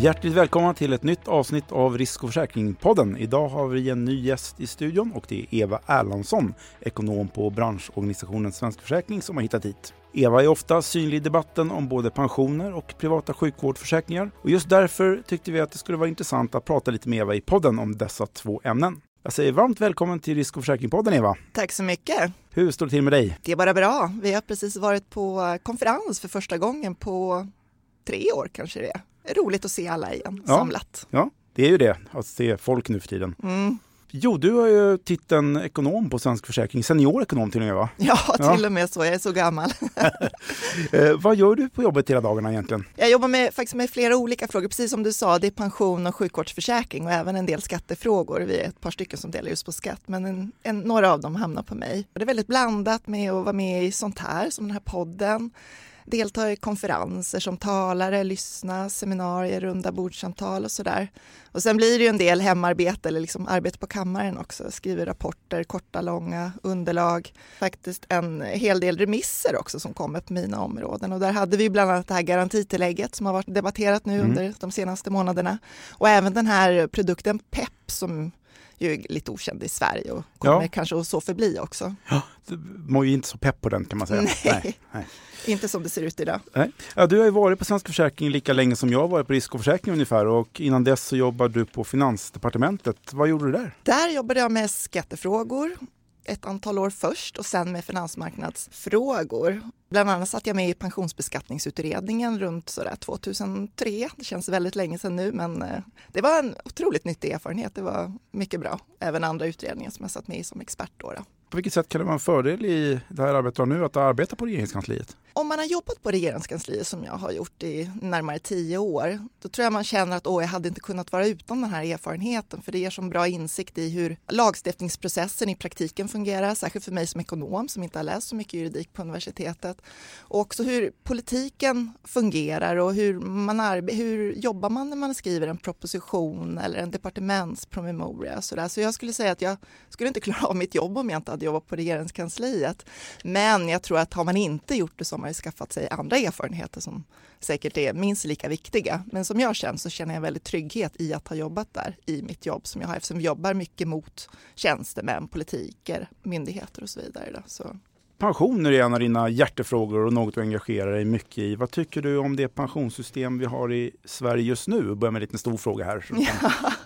Hjärtligt välkomna till ett nytt avsnitt av Risk och försäkring-podden. Idag har vi en ny gäst i studion och det är Eva Erlandsson, ekonom på branschorganisationen Svensk Försäkring som har hittat hit. Eva är ofta synlig i debatten om både pensioner och privata sjukvårdsförsäkringar och just därför tyckte vi att det skulle vara intressant att prata lite med Eva i podden om dessa två ämnen. Jag säger varmt välkommen till Risk och försäkring-podden Eva. Tack så mycket. Hur står det till med dig? Det är bara bra. Vi har precis varit på konferens för första gången på tre år kanske det är. Roligt att se alla igen Ja. samlat. Ja, det är ju det, att se folk nu för tiden. Mm. Jo, du har ju titeln ekonom på Svensk Försäkring, seniorekonom till och med va? Ja, Ja. till och med så. Jag är så gammal. Eh, vad gör du på jobbet hela dagarna egentligen? Jag jobbar med, faktiskt med flera olika frågor. Precis som du sa, det är pension och sjukvårdsförsäkring och även en del skattefrågor. Vi är ett par stycken som delar just på skatt, men en, en, några av dem hamnar på mig. Och det är väldigt blandat med att vara med i sånt här, som den här podden. Delta i konferenser som talare, lyssna, seminarier, runda bordssamtal och sådär. Och sen blir det ju en del hemarbete eller liksom arbete på kammaren också. Skriver rapporter, korta, långa underlag. Faktiskt en hel del remisser också som kommer på mina områden. Och där hade vi bland annat det här garantitillägget som har varit debatterat nu Mm. under de senaste månaderna. Och även den här produkten PEP som ju är lite okänd i Sverige och kommer Ja. kanske att så förbli också. Du mår ju inte så pepp på den kan man säga. Nej. nej. Inte som det ser ut idag. Nej. Ja, du har ju varit på Svensk Försäkring lika länge som jag har varit på Risk och Försäkring ungefär och innan dess så jobbade du på Finansdepartementet. Vad gjorde du där? Där jobbade jag med skattefrågor ett antal år först och sen med finansmarknadsfrågor. Bland annat satt jag med i pensionsbeskattningsutredningen runt sådär 2003. Det känns väldigt länge sedan nu men eh, det var en otroligt nyttig erfarenhet. Det var mycket bra. Även andra utredningar som jag satt med i som expert då. då. På vilket sätt kan det vara en fördel i det här arbetet nu att arbeta på regeringskansliet? Om man har jobbat på regeringskansliet som jag har gjort i närmare tio år, då tror jag man känner att åh, jag hade inte kunnat vara utan den här erfarenheten, för det ger som bra insikt i hur lagstiftningsprocessen i praktiken fungerar, särskilt för mig som ekonom som inte har läst så mycket juridik på universitetet, och också hur politiken fungerar och hur man arbe- hur jobbar man när man skriver en proposition eller en departementspromemoria. Så, där. så jag skulle säga att jag skulle inte klara av mitt jobb om jag inte hade jobbat på regeringskansliet. Men jag tror att har man inte gjort det så har man skaffat sig andra erfarenheter som säkert är minst lika viktiga. Men som jag känner så känner jag väldigt trygghet i att ha jobbat där i mitt jobb som jag har eftersom vi jobbar mycket mot tjänstemän, politiker, myndigheter och så vidare. Då. Så. Pensioner är en av dina hjärtefrågor och något du engagerar dig mycket i. Vad tycker du om det pensionssystem vi har i Sverige just nu? Börja med en liten stor fråga här kan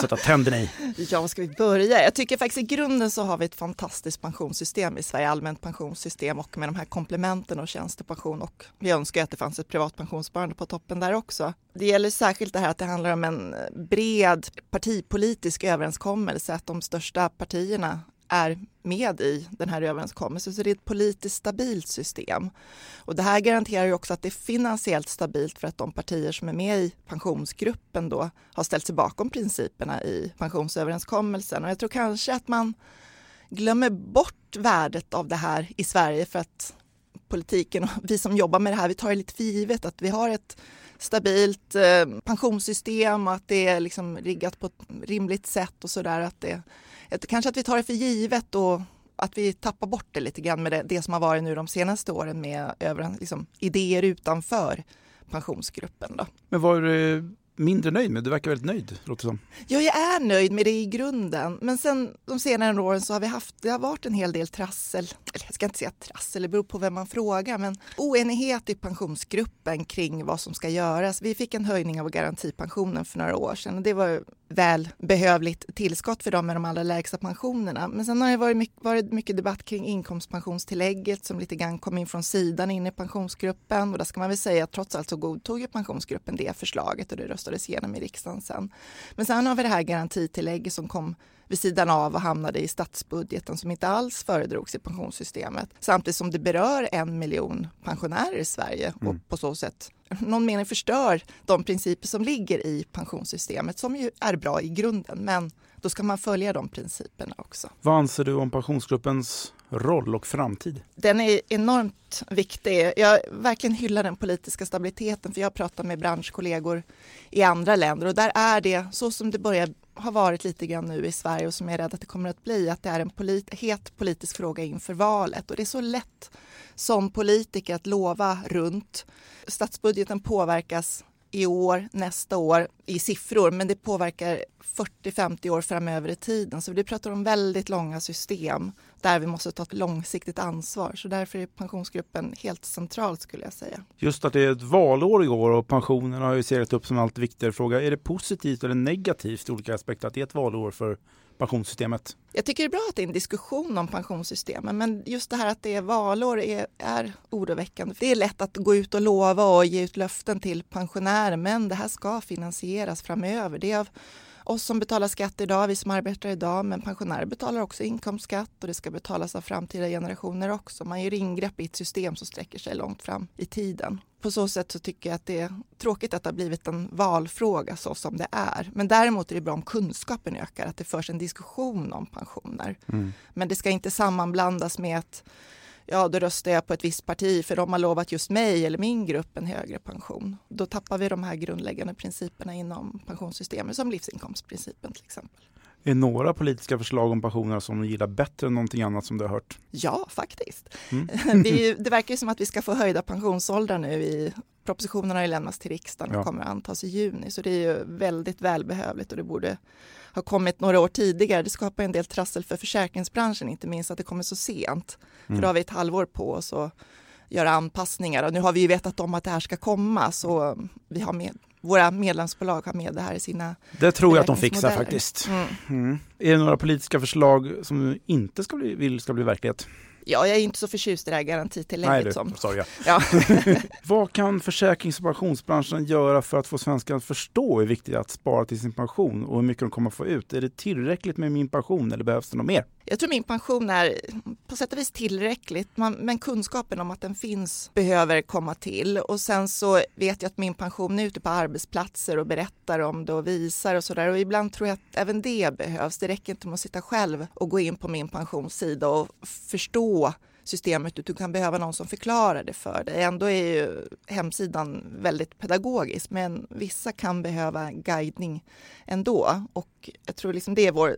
sätta tänderna i. Ja, var ska vi börja? Jag tycker faktiskt i grunden så har vi ett fantastiskt pensionssystem i Sverige, allmänt pensionssystem och med de här komplementen och tjänstepension och vi önskar att det fanns ett privat pensionssparande på toppen där också. Det gäller särskilt det här att det handlar om en bred partipolitisk överenskommelse, att de största partierna är med i den här överenskommelsen. Så det är ett politiskt stabilt system. Och det här garanterar ju också att det är finansiellt stabilt för att de partier som är med i pensionsgruppen då har ställt sig bakom principerna i pensionsöverenskommelsen. Och jag tror kanske att man glömmer bort värdet av det här i Sverige för att politiken och vi som jobbar med det här, vi tar det lite för givet att vi har ett stabilt eh, pensionssystem och att det är liksom riggat på ett rimligt sätt och sådär. Att det, att, kanske att vi tar det för givet och att vi tappar bort det lite grann med det, det som har varit nu de senaste åren med över, liksom, idéer utanför pensionsgruppen. Då. Men var du mindre nöjd med? Du verkar väldigt nöjd, låter som. Ja, jag är nöjd med det i grunden, men sen de senare åren så har vi haft, det har varit en hel del trassel, eller jag ska inte säga trassel, det beror på vem man frågar, men oenighet i pensionsgruppen kring vad som ska göras. Vi fick en höjning av garantipensionen för några år sedan och det var väl behövligt tillskott för dem med de allra lägsta pensionerna. Men sen har det varit mycket, varit mycket debatt kring inkomstpensionstillägget som lite grann kom in från sidan in i pensionsgruppen och där ska man väl säga att trots allt så godtog ju pensionsgruppen det förslaget och det röstades igenom i riksdagen sen. Men sen har vi det här garantitillägget som kom vid sidan av och hamnade i statsbudgeten som inte alls föredrogs i pensionssystemet. Samtidigt som det berör en miljon pensionärer i Sverige och Mm. på så sätt någon mening förstör de principer som ligger i pensionssystemet som ju är bra i grunden. Men då ska man följa de principerna också. Vad anser du om pensionsgruppens roll och framtid? Den är enormt viktig. Jag verkligen hyllar den politiska stabiliteten för jag pratar med branschkollegor i andra länder och där är det så som det börjar har varit lite grann nu i Sverige och som jag är rädd att det kommer att bli, att det är en polit het politisk fråga inför valet och det är så lätt som politiker att lova runt. Statsbudgeten påverkas i år, nästa år i siffror, men det påverkar 40-50 år framöver i tiden. Så vi pratar om väldigt långa system där vi måste ta ett långsiktigt ansvar. Så därför är pensionsgruppen helt centralt skulle jag säga. Just att det är ett valår igår och pensionerna har ju seglat upp som en allt viktigare fråga. Är det positivt eller negativt i olika aspekter att det är ett valår för pensionssystemet? Jag tycker det är bra att det är en diskussion om pensionssystemen men just det här att det är valår är, är oroväckande. Det är lätt att gå ut och lova och ge ut löften till pensionärer men det här ska finansieras framöver. Det är av oss som betalar skatt idag, vi som arbetar idag, men pensionärer betalar också inkomstskatt och det ska betalas av framtida generationer också. Man gör ingrepp i ett system som sträcker sig långt fram i tiden. På så sätt så tycker jag att det är tråkigt att det har blivit en valfråga så som det är. Men däremot är det bra om kunskapen ökar, att det förs en diskussion om pensioner. Mm. Men det ska inte sammanblandas med att ja då röstar jag på ett visst parti för de har lovat just mig eller min grupp en högre pension. Då tappar vi de här grundläggande principerna inom pensionssystemet som livsinkomstprincipen till exempel. Är några politiska förslag om pensioner som du gillar bättre än någonting annat som du har hört? Ja, faktiskt. Mm. det, det, verkar som att vi ska få höjda pensionsåldrar nu i propositionen har ju lämnats till riksdagen och ja. kommer att antas i juni, så det är ju väldigt välbehövligt och det borde ha kommit några år tidigare. Det skapar en del trassel för försäkringsbranschen, inte minst att det kommer så sent. Mm. För då har vi ett halvår på oss att göra anpassningar och nu har vi ju vetat om att det här ska komma så vi har med, våra medlemsbolag har med det här i sina Det tror jag att de fixar faktiskt. Mm. Mm. Är det några politiska förslag som du inte ska bli, vill ska bli verklighet? Ja, jag är inte så förtjust i det här garantitillägget. Nej, du, som. Sorry. Ja. Vad kan försäkrings och pensionsbranschen göra för att få svenskar att förstå hur viktigt det är att spara till sin pension och hur mycket de kommer att få ut? Är det tillräckligt med min pension eller behövs det något mer? Jag tror min pension är på sätt och vis tillräckligt, men kunskapen om att den finns behöver komma till. Och sen så vet jag att min pension är ute på arbetsplatser och berättar om det och visar och sådär. Och ibland tror jag att även det behövs. Det räcker inte med att sitta själv och gå in på min pensionssida och förstå systemet du kan behöva någon som förklarar det för dig. Ändå är ju hemsidan väldigt pedagogisk men vissa kan behöva guidning ändå och jag tror liksom det är vår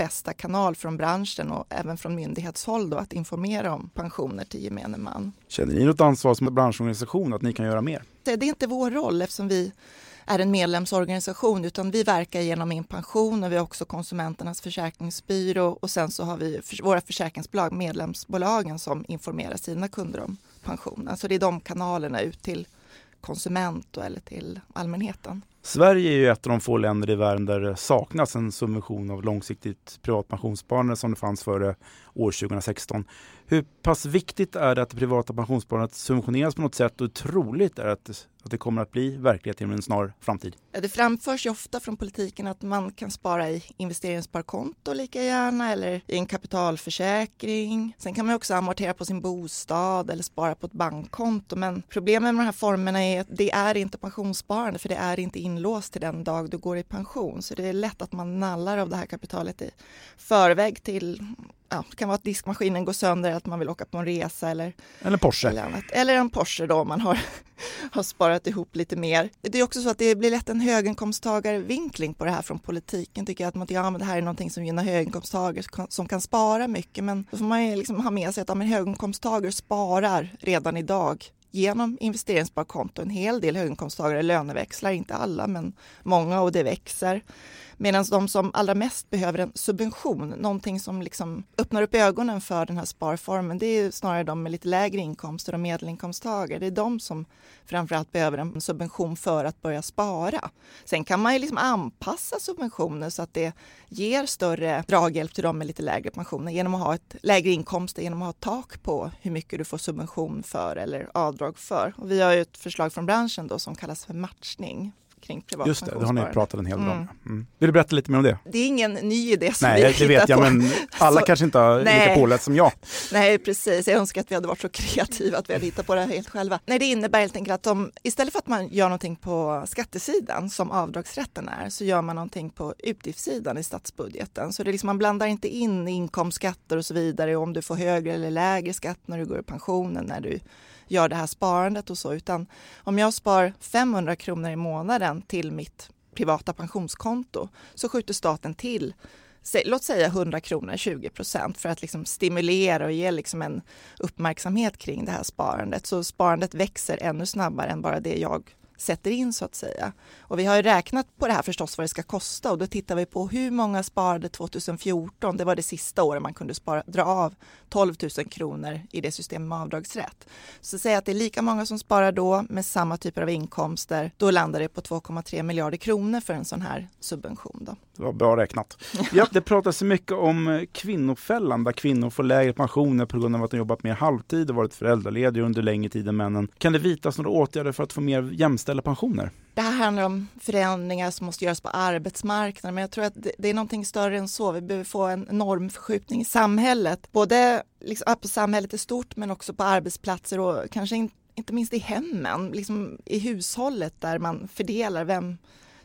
bästa kanal från branschen och även från myndighetshåll då att informera om pensioner till gemene man. Känner ni något ansvar som branschorganisation att ni kan göra mer? Det är inte vår roll eftersom vi är en medlemsorganisation utan vi verkar genom Min pension och vi har också Konsumenternas försäkringsbyrå och sen så har vi våra försäkringsbolag, medlemsbolagen som informerar sina kunder om pensionen. Så det är de kanalerna ut till konsument eller till allmänheten. Sverige är ju ett av de få länder i världen där det saknas en subvention av långsiktigt privat pensionssparande som det fanns före år 2016. Hur pass viktigt är det att det privata pensionssparandet subventioneras på något sätt och hur troligt är det att att det kommer att bli verklighet inom en snar framtid? Det framförs ju ofta från politiken att man kan spara i investeringssparkonto lika gärna eller i en kapitalförsäkring. Sen kan man också amortera på sin bostad eller spara på ett bankkonto. Men problemet med de här formerna är att det är inte pensionssparande för det är inte inlåst till den dag du går i pension. Så det är lätt att man nallar av det här kapitalet i förväg till ja, det kan vara att diskmaskinen går sönder, att man vill åka på en resa eller, eller Porsche. Eller, annat. eller en Porsche då om man har, har sparat ihop lite mer. Det är också så att det blir lätt en höginkomsttagarvinkling på det här från politiken. Tycker att man, ja, men det här är någonting som gynnar höginkomsttagare som kan spara mycket. Men då får man ju liksom ha med sig att ja, men höginkomsttagare sparar redan idag genom investeringssparkonto. En hel del höginkomsttagare löneväxlar, inte alla men många och det växer. Medan de som allra mest behöver en subvention, någonting som liksom öppnar upp ögonen för den här sparformen, det är snarare de med lite lägre inkomster och medelinkomsttagare. Det är de som framförallt behöver en subvention för att börja spara. Sen kan man ju liksom anpassa subventioner så att det ger större draghjälp till de med lite lägre pensioner genom att ha ett lägre inkomster, genom att ha ett tak på hur mycket du får subvention för eller avdrag för. Och vi har ju ett förslag från branschen då som kallas för matchning kring privat Just det, det har ni pratat en hel del om. Mm. mm. Vill du berätta lite mer om det? Det är ingen ny idé som Nej, vi det vet jag, på. men alla så, kanske inte har nej. lika påläst som jag. Nej, precis. Jag önskar att vi hade varit så kreativa att vi hade hittat på det här helt själva. Nej, det innebär helt enkelt att de, istället för att man gör någonting på skattesidan som avdragsrätten är, så gör man någonting på utgiftssidan i statsbudgeten. Så det är liksom, man blandar inte in inkomstskatter och så vidare, om du får högre eller lägre skatt när du går i pensionen, när du gör det här sparandet och så, utan om jag spar 500 kronor i månaden till mitt privata pensionskonto så skjuter staten till låt säga 100 kronor, 20 procent för att liksom stimulera och ge liksom en uppmärksamhet kring det här sparandet. Så sparandet växer ännu snabbare än bara det jag sätter in så att säga. Och vi har ju räknat på det här förstås vad det ska kosta och då tittar vi på hur många sparade 2014. Det var det sista året man kunde spara, dra av 12 000 kronor i det systemet med avdragsrätt. Så säg att det är lika många som sparar då med samma typer av inkomster. Då landar det på 2,3 miljarder kronor för en sån här subvention. Då. Det var bra räknat. Ja, det pratas mycket om eh, kvinnofällan där kvinnor får lägre pensioner på grund av att de jobbat mer halvtid och varit föräldralediga under längre tid än männen. Kan det vidtas några åtgärder för att få mer jämställda pensioner? Det här handlar om förändringar som måste göras på arbetsmarknaden, men jag tror att det är någonting större än så. Vi behöver få en normförskjutning i samhället, både liksom på samhället i stort, men också på arbetsplatser och kanske inte minst i hemmen, liksom i hushållet där man fördelar vem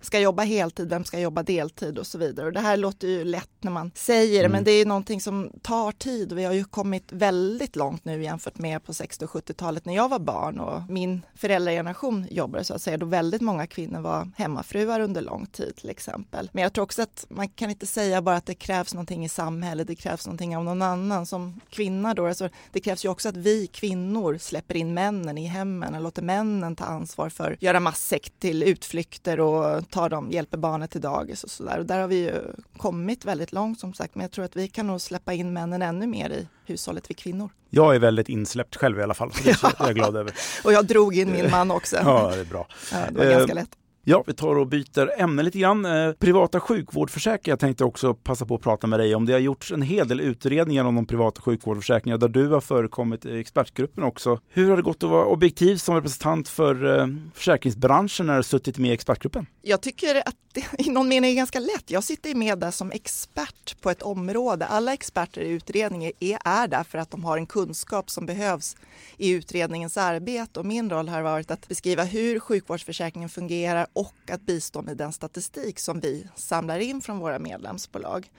ska jobba heltid, vem ska jobba deltid och så vidare. Och det här låter ju lätt när man säger det, mm. men det är någonting som tar tid och vi har ju kommit väldigt långt nu jämfört med på 60 och 70-talet när jag var barn och min föräldrageneration jobbade så att säga, då väldigt många kvinnor var hemmafruar under lång tid till exempel. Men jag tror också att man kan inte säga bara att det krävs någonting i samhället, det krävs någonting av någon annan. Som kvinna då, alltså, det krävs ju också att vi kvinnor släpper in männen i hemmen och låter männen ta ansvar för att göra matsäck till utflykter och tar dem, hjälper barnet till dagis och sådär. Och där har vi ju kommit väldigt långt som sagt, men jag tror att vi kan nog släppa in männen ännu mer i hushållet, vi kvinnor. Jag är väldigt insläppt själv i alla fall, så det är jag glad över. och jag drog in min man också. ja, det är bra. Ja, det var ganska lätt. Ja, vi tar och byter ämne lite grann. Eh, privata sjukvårdsförsäkringar jag tänkte också passa på att prata med dig om. Det har gjorts en hel del utredningar om de privata sjukvårdsförsäkringarna där du har förekommit i expertgruppen också. Hur har det gått att vara objektiv som representant för eh, försäkringsbranschen när du suttit med i expertgruppen? Jag tycker att det i någon mening är ganska lätt. Jag sitter med där som expert på ett område. Alla experter i utredningen är, är där för att de har en kunskap som behövs i utredningens arbete och min roll har varit att beskriva hur sjukvårdsförsäkringen fungerar och att bistå med den statistik som vi samlar in från våra medlemsbolag.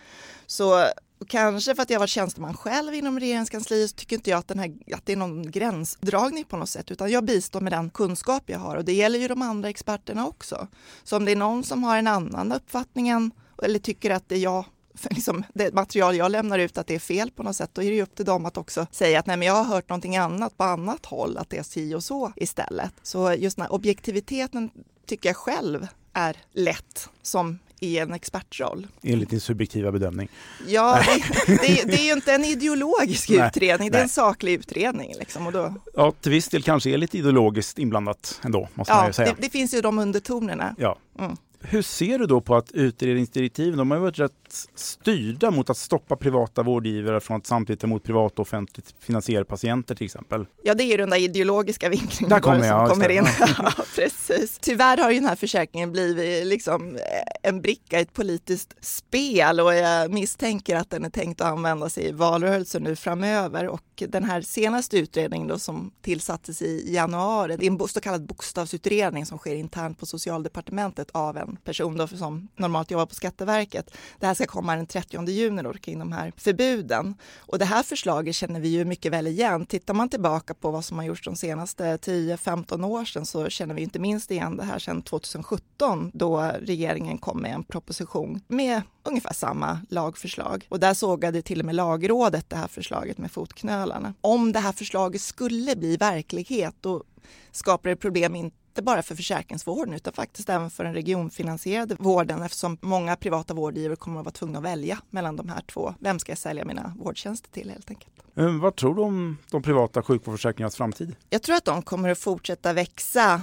Så kanske för att jag var tjänsteman själv inom regeringskansliet så tycker inte jag att, den här, att det är någon gränsdragning på något sätt utan jag bistår med den kunskap jag har och det gäller ju de andra experterna också. Så om det är någon som har en annan uppfattning än, eller tycker att det är jag liksom, det material jag lämnar ut att det är fel på något sätt, då är det upp till dem att också säga att nej, men jag har hört någonting annat på annat håll, att det är si och så istället. Så just den här objektiviteten tycker jag själv är lätt som i en expertroll. Enligt din subjektiva bedömning? Ja, det, det, det, är ju inte en ideologisk nej, utredning, det är nej. en saklig utredning. Liksom, och då... Ja, till viss del kanske är lite ideologiskt inblandat ändå, måste ja, man ju säga. Det, det finns ju de undertonerna. Ja. Mm. Hur ser du då på att utredningsdirektiven, de har varit rätt styrda mot att stoppa privata vårdgivare från att samtidigt ta emot privat och offentligt finansierade patienter till exempel? Ja, det är den där ideologiska vinklingen där kommer jag, som kommer in. ja, precis. Tyvärr har ju den här försäkringen blivit liksom en bricka i ett politiskt spel och jag misstänker att den är tänkt att användas i valrörelsen nu framöver och den här senaste utredningen då som tillsattes i januari, det är en så kallad bokstavsutredning som sker internt på socialdepartementet av en person då som normalt jobbar på Skatteverket. Det här ska komma den 30 juni då kring de här förbuden. Och det här förslaget känner vi ju mycket väl igen. Tittar man tillbaka på vad som har gjorts de senaste 10-15 år sedan så känner vi inte minst igen det här sedan 2017 då regeringen kom med en proposition med ungefär samma lagförslag. Och där sågade till och med lagrådet det här förslaget med fotknölarna. Om det här förslaget skulle bli verklighet då skapar det problem inte inte bara för försäkringsvården utan faktiskt även för den regionfinansierade vården eftersom många privata vårdgivare kommer att vara tvungna att välja mellan de här två. Vem ska jag sälja mina vårdtjänster till helt enkelt? Vad tror du om de privata sjukvårdsförsäkringarnas framtid? Jag tror att de kommer att fortsätta växa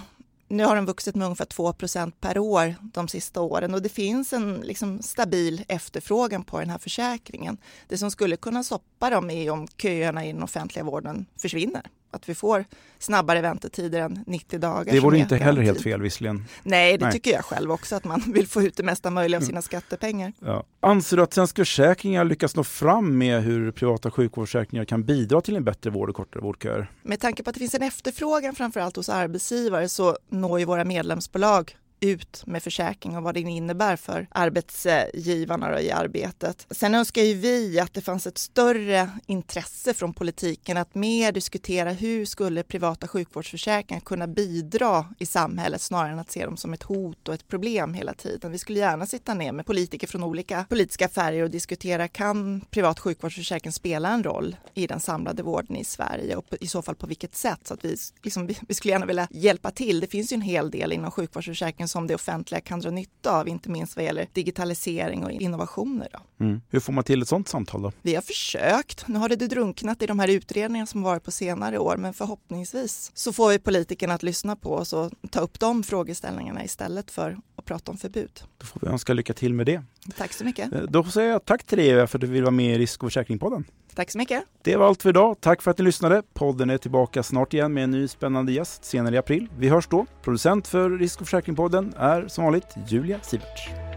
nu har de vuxit med ungefär 2% per år de sista åren och det finns en liksom stabil efterfrågan på den här försäkringen. Det som skulle kunna stoppa dem är om köerna i den offentliga vården försvinner att vi får snabbare väntetider än 90 dagar. Det vore inte heller helt fel visserligen. Nej, det Nej. tycker jag själv också, att man vill få ut det mesta möjliga av mm. sina skattepengar. Ja. Anser du att Svenska Försäkringar lyckas nå fram med hur privata sjukvårdsförsäkringar kan bidra till en bättre vård och kortare vårdköer? Med tanke på att det finns en efterfrågan framförallt hos arbetsgivare så når ju våra medlemsbolag ut med försäkring och vad det innebär för arbetsgivarna i arbetet. Sen önskar ju vi att det fanns ett större intresse från politiken att mer diskutera hur skulle privata sjukvårdsförsäkringar kunna bidra i samhället snarare än att se dem som ett hot och ett problem hela tiden. Vi skulle gärna sitta ner med politiker från olika politiska färger och diskutera kan privat sjukvårdsförsäkring spela en roll i den samlade vården i Sverige och i så fall på vilket sätt så att vi, liksom, vi skulle gärna vilja hjälpa till. Det finns ju en hel del inom sjukvårdsförsäkringen som det offentliga kan dra nytta av, inte minst vad gäller digitalisering och innovationer. Mm. Hur får man till ett sådant samtal då? Vi har försökt. Nu har det drunknat i de här utredningarna som varit på senare år, men förhoppningsvis så får vi politikerna att lyssna på oss och ta upp de frågeställningarna istället för att prata om förbud. Då får vi önska lycka till med det. Tack så mycket. Eh, då säger jag tack till dig för att du vill vara med i Risk och försäkringspodden. Tack så mycket. Det var allt för idag. Tack för att ni lyssnade. Podden är tillbaka snart igen med en ny spännande gäst senare i april. Vi hörs då. Producent för Risk och försäkringspodden är som vanligt Julia Siverts.